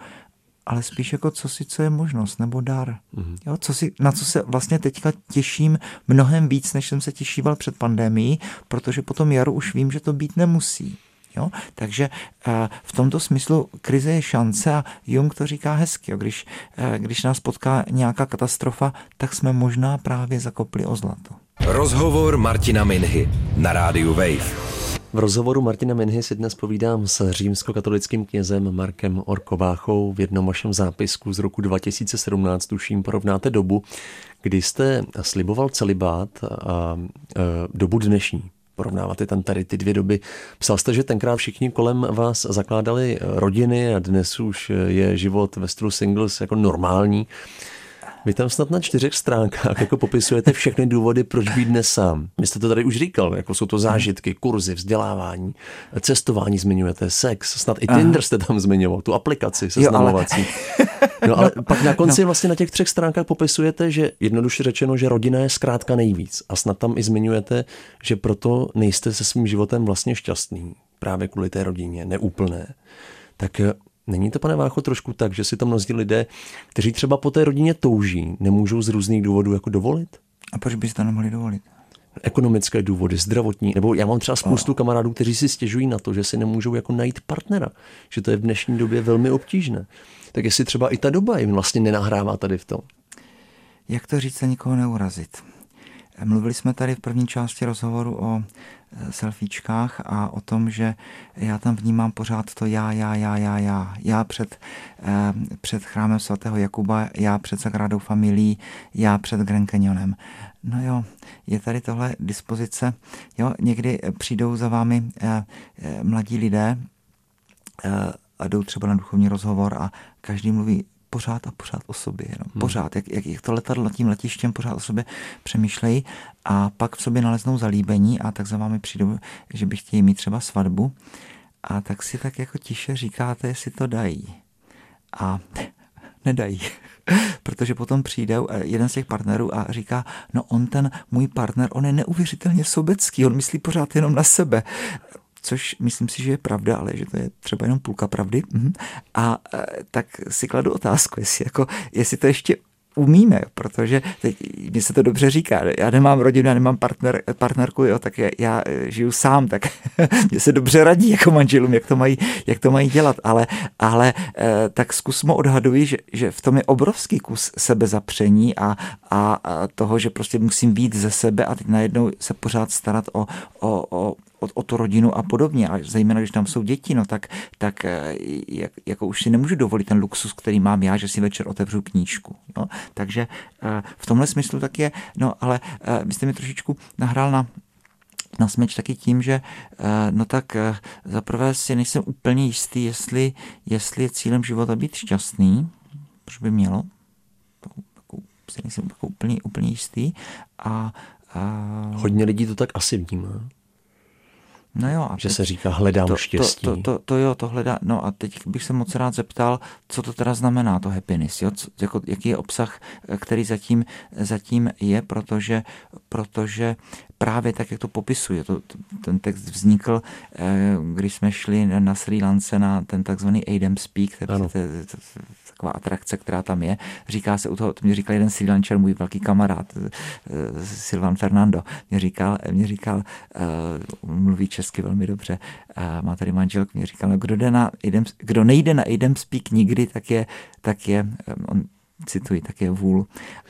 Speaker 3: ale spíš jako co si, co je možnost nebo dar. Mm-hmm. Jo, co si, na co se vlastně teďka těším mnohem víc, než jsem se těšíval před pandemí, protože po tom jaru už vím, že to být nemusí. Jo? Takže uh, v tomto smyslu krize je šance a Jung to říká hezky. Jo? Když, uh, když nás potká nějaká katastrofa, tak jsme možná právě zakopli o zlato.
Speaker 1: Rozhovor Martina Minhy na rádiu Wave.
Speaker 2: V rozhovoru Martina Minhy si dnes povídám s římskokatolickým knězem Markem Orkováchou. V jednom vašem zápisku z roku 2017, tuším, porovnáte dobu, kdy jste sliboval celibát a e, dobu dnešní. Porovnáváte tam tady ty dvě doby. Psal jste, že tenkrát všichni kolem vás zakládali rodiny a dnes už je život ve stylu singles jako normální. Vy tam snad na čtyřech stránkách jako popisujete všechny důvody, proč být dnes sám. Vy jste to tady už říkal, jako jsou to zážitky, kurzy, vzdělávání, cestování zmiňujete, sex, snad i Tinder jste tam zmiňoval, tu aplikaci seznamovací. No ale pak na konci no. vlastně na těch třech stránkách popisujete, že jednoduše řečeno, že rodina je zkrátka nejvíc. A snad tam i zmiňujete, že proto nejste se svým životem vlastně šťastný. Právě kvůli té rodině, neúplné. Tak Není to, pane Vácho, trošku tak, že si to mnozí lidé, kteří třeba po té rodině touží, nemůžou z různých důvodů jako dovolit?
Speaker 3: A proč by si to nemohli dovolit?
Speaker 2: Ekonomické důvody, zdravotní, nebo já mám třeba spoustu kamarádů, kteří si stěžují na to, že si nemůžou jako najít partnera, že to je v dnešní době velmi obtížné. Tak jestli třeba i ta doba jim vlastně nenahrává tady v tom.
Speaker 3: Jak to říct a nikoho neurazit? Mluvili jsme tady v první části rozhovoru o e, selfiečkách a o tom, že já tam vnímám pořád to já, já, já, já, já. Já před, eh, před chrámem svatého Jakuba, já před Sagrádou familií, já před Grand Canyonem. No jo, je tady tohle dispozice. Jo, někdy přijdou za vámi eh, mladí lidé eh, a jdou třeba na duchovní rozhovor a každý mluví pořád a pořád o sobě, jenom hmm. pořád, jak, jak, jak to letadlo tím letištěm pořád o sobě přemýšlejí a pak v sobě naleznou zalíbení a tak za vámi přijdou, že by chtěli mít třeba svatbu a tak si tak jako tiše říkáte, jestli to dají. A nedají. Protože potom přijde jeden z těch partnerů a říká, no on ten můj partner, on je neuvěřitelně sobecký, on myslí pořád jenom na sebe což myslím si, že je pravda, ale že to je třeba jenom půlka pravdy. Mhm. A e, tak si kladu otázku, jestli, jako, jestli to ještě umíme, protože teď mi se to dobře říká, já nemám rodinu, já nemám partner, partnerku, jo, tak já, já žiju sám, tak mě se dobře radí jako manželům, jak to mají, jak to mají dělat, ale, ale eh, tak zkusmo odhaduji, že, že v tom je obrovský kus sebezapření a, a, a toho, že prostě musím být ze sebe a teď najednou se pořád starat o, o, o, o, o tu rodinu a podobně. A zejména, když tam jsou děti, no tak, tak eh, jak, jako už si nemůžu dovolit ten luxus, který mám já, že si večer otevřu knížku. No. Takže eh, v tomhle smyslu tak je, no ale eh, vy jste mi trošičku nahrál na na smeč taky tím, že no tak zaprvé si nejsem úplně jistý, jestli, jestli je cílem života být šťastný, proč by mělo, si nejsem úplně, úplně jistý a,
Speaker 2: a... Hodně lidí to tak asi vnímá.
Speaker 3: No jo, a
Speaker 2: že se říká hledám
Speaker 3: to,
Speaker 2: štěstí.
Speaker 3: To, to, to, to jo, to hledá. No a teď bych se moc rád zeptal, co to teda znamená, to happiness, jo? Co, jako, jaký je obsah, který zatím, zatím je, protože, protože právě tak, jak to popisuje, to, ten text vznikl, eh, když jsme šli na Sri Lance na ten takzvaný Adam Speak, to, to, to, to, taková atrakce, která tam je. Říká se u toho, to mě říkal jeden Sri Lančer, můj velký kamarád, eh, Silvan Fernando, mě říkal, mě říkal, uh, mluví česky velmi dobře, uh, má tady manželku, mě říkal, no, kdo, jde na kdo nejde na Idem Speak nikdy, tak je, tak je on cituji, tak je vůl.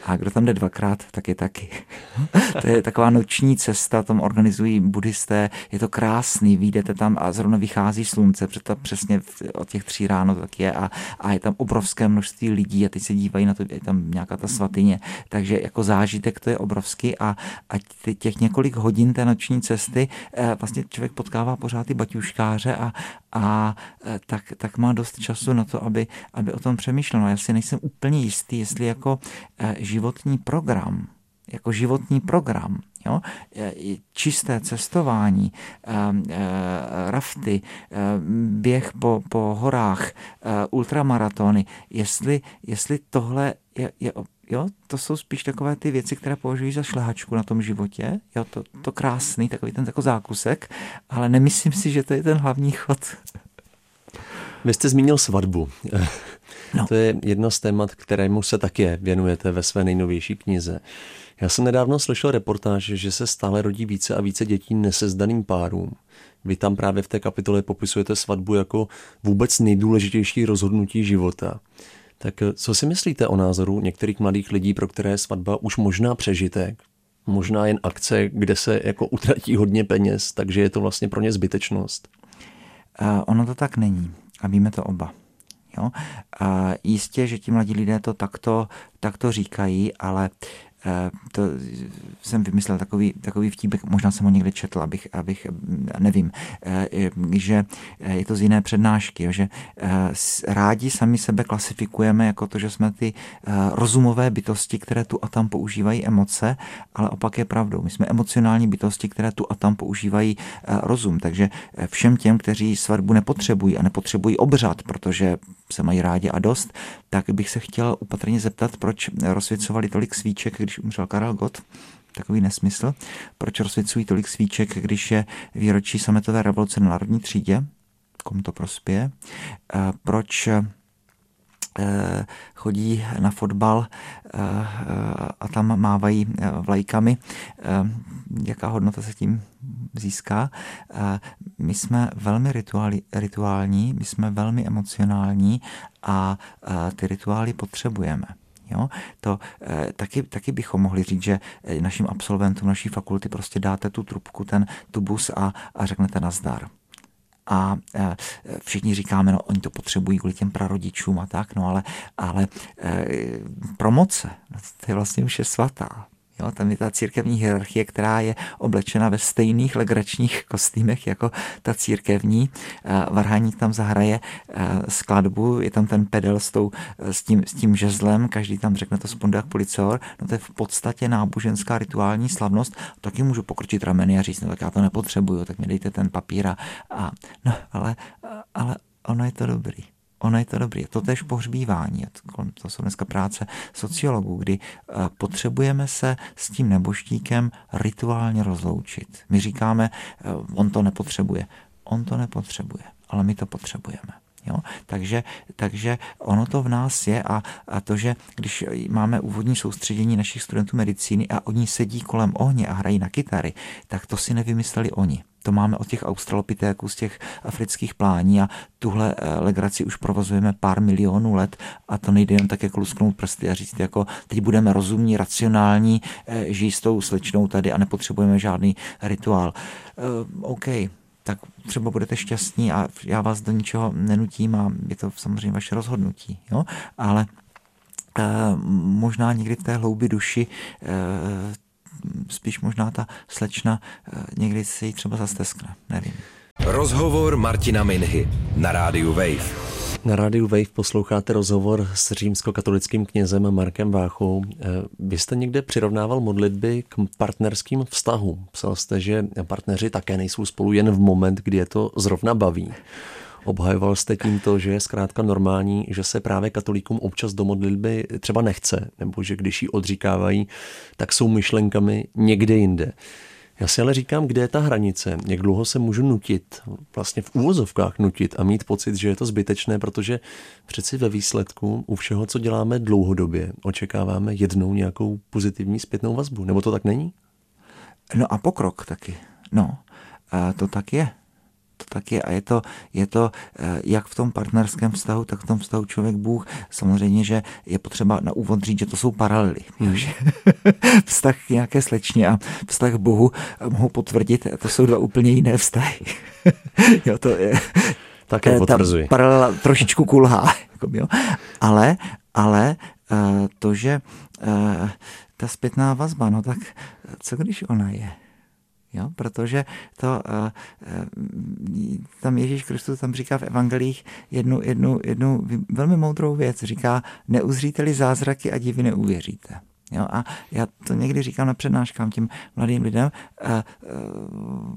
Speaker 3: A kdo tam jde dvakrát, tak je taky. to je taková noční cesta, tam organizují buddhisté, je to krásný, vyjdete tam a zrovna vychází slunce, protože přesně od těch tří ráno tak je a, a je tam obrovské množství lidí a teď se dívají na to, je tam nějaká ta svatyně, takže jako zážitek to je obrovský a, a těch několik hodin té noční cesty eh, vlastně člověk potkává pořád ty baťuškáře a, a eh, tak, tak má dost času na to, aby, aby o tom přemýšlel. No, já si nejsem úplně jistý, jestli jako eh, životní program, jako životní program, jo? čisté cestování, rafty, běh po, po horách, ultramaratony, jestli, jestli tohle je, je Jo, to jsou spíš takové ty věci, které považují za šlehačku na tom životě. Jo, to, to krásný, takový ten jako zákusek, ale nemyslím si, že to je ten hlavní chod.
Speaker 2: Vy jste zmínil svatbu. No. To je jedno z témat, kterému se také věnujete ve své nejnovější knize. Já jsem nedávno slyšel reportáž, že se stále rodí více a více dětí nesezdaným párům. Vy tam právě v té kapitole popisujete svatbu jako vůbec nejdůležitější rozhodnutí života. Tak co si myslíte o názoru některých mladých lidí, pro které je svatba už možná přežitek, možná jen akce, kde se jako utratí hodně peněz, takže je to vlastně pro ně zbytečnost?
Speaker 3: Uh, ono to tak není a víme to oba. Jo? A jistě, že ti mladí lidé to takto, takto říkají, ale to jsem vymyslel takový, takový vtípek, možná jsem ho někde četl, abych, abych nevím, eh, že je to z jiné přednášky, že eh, rádi sami sebe klasifikujeme jako to, že jsme ty rozumové bytosti, které tu a tam používají emoce, ale opak je pravdou. My jsme emocionální bytosti, které tu a tam používají rozum. Takže všem těm, kteří svatbu nepotřebují a nepotřebují obřad, protože se mají rádi a dost, tak bych se chtěl upatrně zeptat, proč rozsvěcovali tolik svíček, když umřel Karel Gott, takový nesmysl. Proč rozsvěcují tolik svíček, když je výročí sametové revoluce na národní třídě? Komu to prospěje? Proč chodí na fotbal eh, a tam mávají eh, vlajkami, jaká hodnota se tím získá. My jsme velmi rituáli, rituální, my jsme velmi emocionální a ty rituály potřebujeme. Jo? To e, taky, taky bychom mohli říct, že eh, našim absolventům naší fakulty prostě dáte tu trubku, ten tubus a, a řeknete nazdar a e, všichni říkáme, no oni to potřebují kvůli těm prarodičům a tak, no ale, ale e, promoce, no, to je vlastně už je svatá. Jo, tam je ta církevní hierarchie, která je oblečena ve stejných legračních kostýmech jako ta církevní. Varhaník tam zahraje skladbu, je tam ten pedel s, tou, s, tím, s tím žezlem, každý tam řekne to spondák policor. No to je v podstatě náboženská rituální slavnost. Taky můžu pokročit rameny a říct, no tak já to nepotřebuju, tak mi dejte ten papír a, a no, ale, ale ono je to dobrý ono je to dobré. To tež pohřbívání, to jsou dneska práce sociologů, kdy eh, potřebujeme se s tím neboštíkem rituálně rozloučit. My říkáme, eh, on to nepotřebuje. On to nepotřebuje, ale my to potřebujeme. Jo? Takže, takže ono to v nás je a, a to, že když máme úvodní soustředění našich studentů medicíny a oni sedí kolem ohně a hrají na kytary, tak to si nevymysleli oni. To máme od těch australopitéků z těch afrických plání a tuhle eh, legraci už provozujeme pár milionů let a to nejde jen tak jako lusknout prsty a říct jako teď budeme rozumní, racionální, eh, žijí s tou slečnou tady a nepotřebujeme žádný rituál. Uh, OK, tak třeba budete šťastní a já vás do ničeho nenutím a je to samozřejmě vaše rozhodnutí. Jo? Ale e, možná někdy v té hloubi duši e, spíš možná ta slečna e, někdy se jí třeba zasteskne, nevím.
Speaker 1: Rozhovor Martina Minhy na rádiu Wave.
Speaker 2: Na rádiu Wave posloucháte rozhovor s římskokatolickým knězem Markem Váchou. Eh, vy jste někde přirovnával modlitby k partnerským vztahům. Psal jste, že partneři také nejsou spolu jen v moment, kdy je to zrovna baví. Obhajoval jste tím to, že je zkrátka normální, že se právě katolíkům občas do modlitby třeba nechce, nebo že když ji odříkávají, tak jsou myšlenkami někde jinde. Já si ale říkám, kde je ta hranice, jak dlouho se můžu nutit, vlastně v úvozovkách nutit a mít pocit, že je to zbytečné, protože přeci ve výsledku u všeho, co děláme dlouhodobě, očekáváme jednou nějakou pozitivní zpětnou vazbu. Nebo to tak není?
Speaker 3: No a pokrok taky. No, a to tak je to tak je a je to, je to eh, jak v tom partnerském vztahu, tak v tom vztahu člověk-Bůh. Samozřejmě, že je potřeba na úvod říct, že to jsou paralely. Hmm. vztah k nějaké slečně a vztah k Bohu eh, mohu potvrdit, to jsou dva úplně jiné vztahy. jo, to je,
Speaker 2: také potvrzuji.
Speaker 3: paralela trošičku kulhá. Jako, jo. Ale, ale eh, to, že ta zpětná vazba, no tak co když ona je? Jo? Protože to, uh, tam Ježíš Kristus tam říká v evangelích jednu, jednu, jednu velmi moudrou věc. Říká, neuzříte-li zázraky a divy neuvěříte. Jo, a já to někdy říkám na přednáškám těm mladým lidem, uh, uh,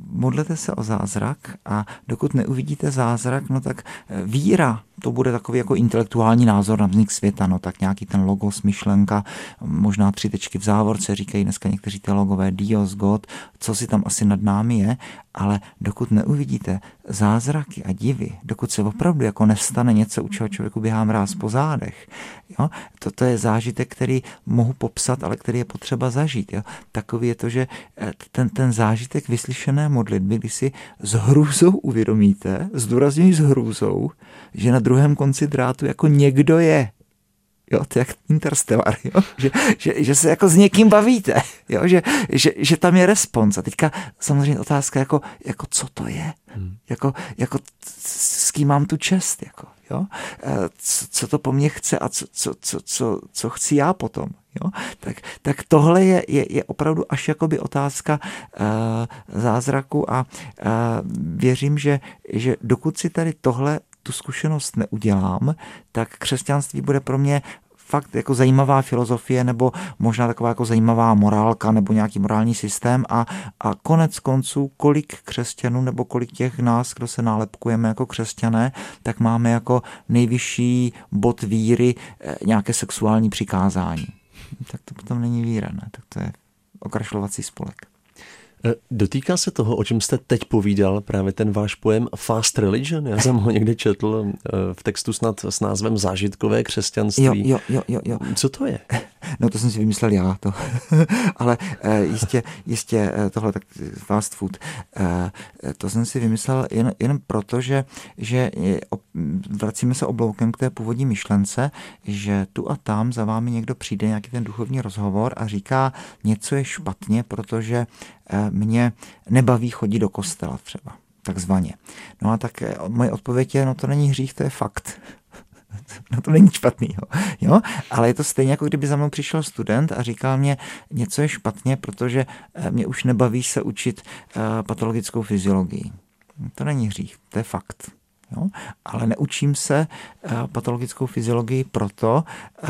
Speaker 3: modlete se o zázrak a dokud neuvidíte zázrak, no tak víra, to bude takový jako intelektuální názor na vznik světa, no tak nějaký ten logos, myšlenka, možná tři tečky v závorce, říkají dneska někteří teologové, Dios, God, co si tam asi nad námi je, ale dokud neuvidíte zázraky a divy, dokud se opravdu jako nestane něco, u čeho člověku běhá mráz po zádech, jo, toto je zážitek, který mohu popsat, ale který je potřeba zažít. Jo. Takový je to, že eh, ten, ten zážitek vyslyšené modlitby, kdy si s hrůzou uvědomíte, zdůrazňuji s hrůzou, že na druhém konci drátu jako někdo je. Jo, to je jak Interstellar, jo? Že, že, že, se jako s někým bavíte, jo? Že, že, že tam je respons. A teďka samozřejmě otázka, jako, jako co to je? Hmm. Jako, jako s kým mám tu čest? Jako, jo? E, co, co to po mně chce a co, co, co, co, co chci já potom? Jo? Tak, tak tohle je, je, je opravdu až jakoby otázka uh, zázraku a uh, věřím, že, že dokud si tady tohle tu zkušenost neudělám, tak křesťanství bude pro mě fakt jako zajímavá filozofie nebo možná taková jako zajímavá morálka nebo nějaký morální systém a, a konec konců, kolik křesťanů nebo kolik těch nás, kdo se nálepkujeme jako křesťané, tak máme jako nejvyšší bod víry eh, nějaké sexuální přikázání. Tak to potom není víra, ne? Tak to je okrašlovací spolek.
Speaker 2: E, dotýká se toho, o čem jste teď povídal, právě ten váš pojem fast religion? Já jsem ho někde četl e, v textu snad s názvem Zážitkové křesťanství.
Speaker 3: Jo, jo, jo, jo, jo.
Speaker 2: Co to je?
Speaker 3: No to jsem si vymyslel já, to. ale e, jistě, jistě tohle tak fast food. To jsem si vymyslel jen, jen proto, že, že vracíme se obloukem k té původní myšlence, že tu a tam za vámi někdo přijde nějaký ten duchovní rozhovor a říká, něco je špatně, protože Eh, mě nebaví chodit do kostela třeba, takzvaně. No a tak eh, moje odpověď je, no to není hřích, to je fakt. No to není špatný, jo. Ale je to stejně, jako kdyby za mnou přišel student a říkal mě, něco je špatně, protože eh, mě už nebaví se učit patologickou fyziologii. To není hřích, to je fakt. Jo? Ale neučím se uh, patologickou fyziologii proto, uh,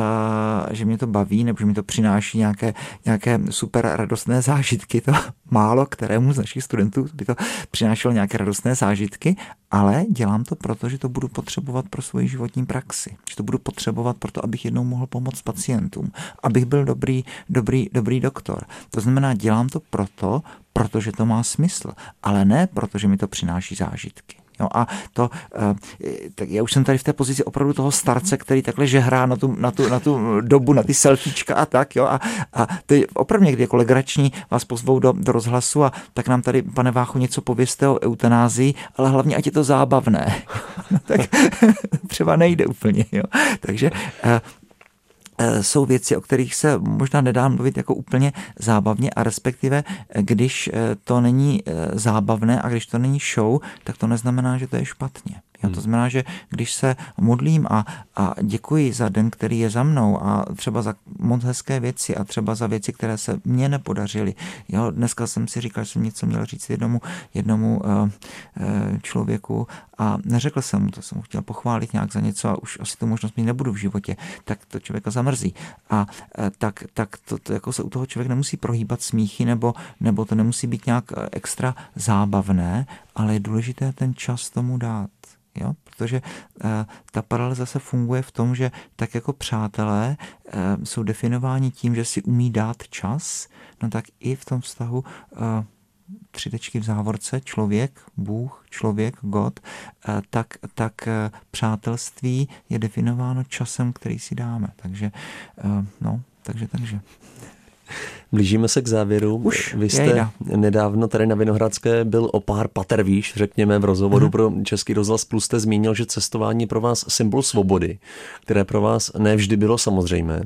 Speaker 3: že mě to baví nebo že mi to přináší nějaké, nějaké super radostné zážitky. To málo kterému z našich studentů by to přinášelo nějaké radostné zážitky, ale dělám to proto, že to budu potřebovat pro svoji životní praxi. Že to budu potřebovat proto, abych jednou mohl pomoct pacientům, abych byl dobrý, dobrý, dobrý doktor. To znamená, dělám to proto, protože to má smysl, ale ne proto, že mi to přináší zážitky. Jo, a to, tak já už jsem tady v té pozici opravdu toho starce, který takhle žehrá na tu, na tu, na tu dobu, na ty selfiečka a tak, jo, a, a to je opravdu někdy jako legrační, vás pozvou do, do rozhlasu a tak nám tady, pane Váchu, něco pověste o eutanázii, ale hlavně, ať je to zábavné. tak třeba nejde úplně, jo. Takže Eh, jsou věci, o kterých se možná nedá mluvit jako úplně zábavně a respektive, eh, když eh, to není zábavné a když to není show, tak to neznamená, že to je špatně. Jo, to hmm. znamená, že když se modlím a, a děkuji za den, který je za mnou a třeba za moc hezké věci a třeba za věci, které se mně nepodařily. Jo, dneska jsem si říkal, že jsem něco měl říct jednomu, jednomu uh, uh, člověku a neřekl jsem mu, to jsem mu chtěl pochválit nějak za něco a už asi tu možnost mít nebudu v životě, tak to člověka zamrzí. A uh, tak, tak to, to jako se u toho člověk nemusí prohýbat smíchy nebo, nebo to nemusí být nějak extra zábavné, ale je důležité ten čas tomu dát. Jo? Protože uh, ta paralela zase funguje v tom, že tak jako přátelé uh, jsou definováni tím, že si umí dát čas, no tak i v tom vztahu uh, tři tečky v závorce, člověk, Bůh, člověk, God, tak, tak přátelství je definováno časem, který si dáme. Takže, no, takže, takže.
Speaker 2: Blížíme se k závěru.
Speaker 3: Už,
Speaker 2: Vy jste jejda. nedávno tady na Vinohradské byl o pár pater výš, řekněme, v rozhovoru mm. pro Český rozhlas Plus jste zmínil, že cestování je pro vás symbol svobody, které pro vás nevždy bylo samozřejmé.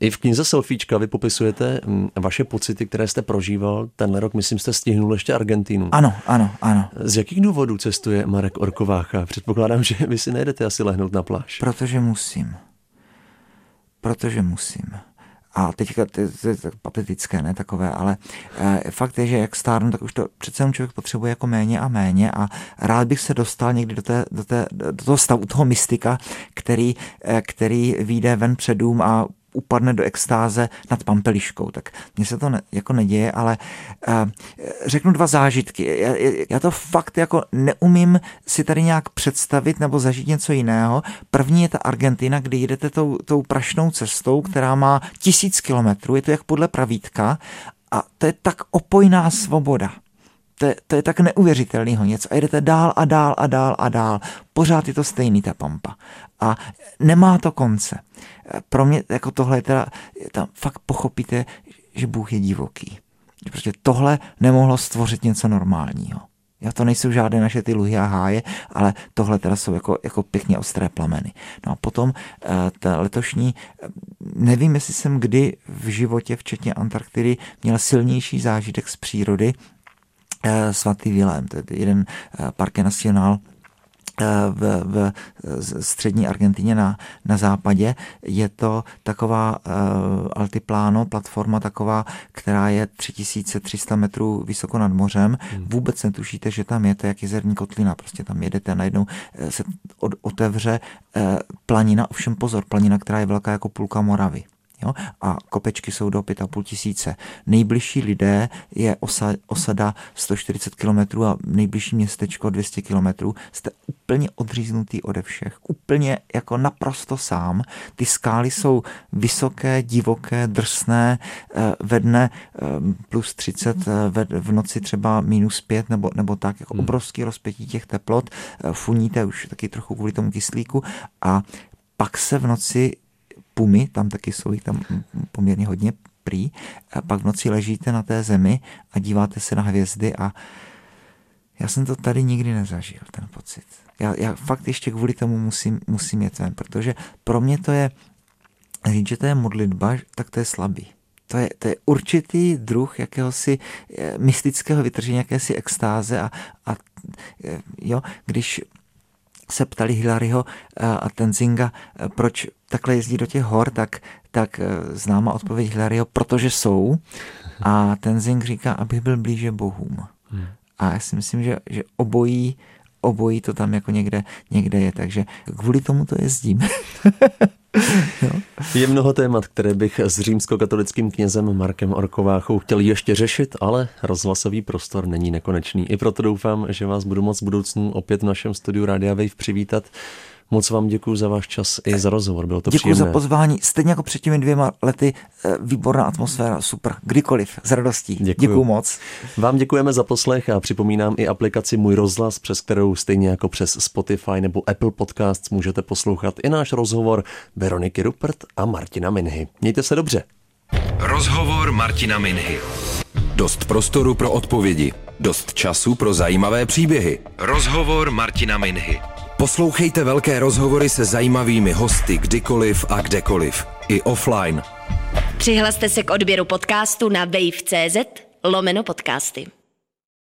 Speaker 2: I v knize Selfiečka vy popisujete mm, vaše pocity, které jste prožíval. Tenhle rok, myslím, jste stihnul ještě Argentínu.
Speaker 3: Ano, ano, ano.
Speaker 2: Z jakých důvodů cestuje Marek Orkovácha? Předpokládám, že vy si nejdete asi lehnout na pláž.
Speaker 3: Protože musím. Protože musím. A teďka to je tak patetické, ne takové, ale e, fakt je, že jak stárnu, tak už to přece jenom člověk potřebuje jako méně a méně a rád bych se dostal někdy do, té, do, té, do toho stavu, toho mystika, který, e, který vyjde ven před dům a upadne do extáze nad pampeliškou. Tak mně se to ne, jako neděje, ale uh, řeknu dva zážitky. Já, já to fakt jako neumím si tady nějak představit nebo zažít něco jiného. První je ta Argentina, kdy jedete tou, tou prašnou cestou, která má tisíc kilometrů, je to jak podle pravítka a to je tak opojná svoboda. To je, to je tak neuvěřitelného něco. A jdete dál a dál a dál a dál. Pořád je to stejný ta pampa. A nemá to konce. Pro mě jako tohle je teda, tam fakt pochopíte, že Bůh je divoký. Že prostě tohle nemohlo stvořit něco normálního. Já to nejsou žádné naše ty luhy a háje, ale tohle teda jsou jako, jako pěkně ostré plameny. No a potom eh, ta letošní, eh, nevím, jestli jsem kdy v životě, včetně Antarktidy, měl silnější zážitek z přírody, svatý Vilém, to je jeden eh, Parque Nacional eh, v, v střední Argentině na, na západě. Je to taková uh, altipláno, platforma taková, která je 3300 metrů vysoko nad mořem. Hmm. Vůbec netušíte, že tam je to jak jezerní kotlina. Prostě tam jedete a najednou se od, otevře uh, planina, ovšem pozor, planina, která je velká jako půlka Moravy. Jo? A kopečky jsou do 5,5 tisíce. Nejbližší lidé je osa, osada 140 km a nejbližší městečko 200 km. Jste úplně odříznutý ode všech. Úplně jako naprosto sám. Ty skály jsou vysoké, divoké, drsné, eh, ve dne eh, plus 30, eh, v noci třeba minus 5 nebo, nebo tak, jako hmm. obrovský rozpětí těch teplot. Funíte už taky trochu kvůli tomu kyslíku a pak se v noci pumy, tam taky jsou jich tam poměrně hodně prý, a pak v noci ležíte na té zemi a díváte se na hvězdy a já jsem to tady nikdy nezažil, ten pocit. Já, já fakt ještě kvůli tomu musím, musím jet ven, protože pro mě to je, říct, že to je modlitba, tak to je slabý. To je, to je určitý druh jakéhosi eh, mystického vytržení, jakési extáze a, a eh, jo, když se ptali Hilaryho eh, a Tenzinga, eh, proč takhle jezdí do těch hor, tak, tak eh, známa odpověď Hilaryho, protože jsou. A Tenzing říká, abych byl blíže bohům. Hmm. A já si myslím, že, že obojí obojí to tam jako někde, někde je, takže kvůli tomu to jezdím.
Speaker 2: Je mnoho témat, které bych s římskokatolickým knězem Markem Orkováchou chtěl ještě řešit, ale rozhlasový prostor není nekonečný. I proto doufám, že vás budu moc v budoucnu opět v našem studiu Radia Wave přivítat. Moc vám děkuji za váš čas i za rozhovor, bylo to
Speaker 3: Děkuji
Speaker 2: příjemné.
Speaker 3: za pozvání. Stejně jako před těmi dvěma lety, eh, výborná atmosféra, super. Kdykoliv, s radostí.
Speaker 2: Děkuju.
Speaker 3: Děkuji moc.
Speaker 2: Vám děkujeme za poslech a připomínám i aplikaci Můj rozhlas, přes kterou stejně jako přes Spotify nebo Apple Podcasts můžete poslouchat i náš rozhovor Veroniky Rupert a Martina Minhy. Mějte se dobře.
Speaker 1: Rozhovor Martina Minhy. Dost prostoru pro odpovědi. Dost času pro zajímavé příběhy. Rozhovor Martina Minhy. Poslouchejte velké rozhovory se zajímavými hosty kdykoliv a kdekoliv. I offline.
Speaker 4: Přihlaste se k odběru podcastu na wave.cz lomeno podcasty.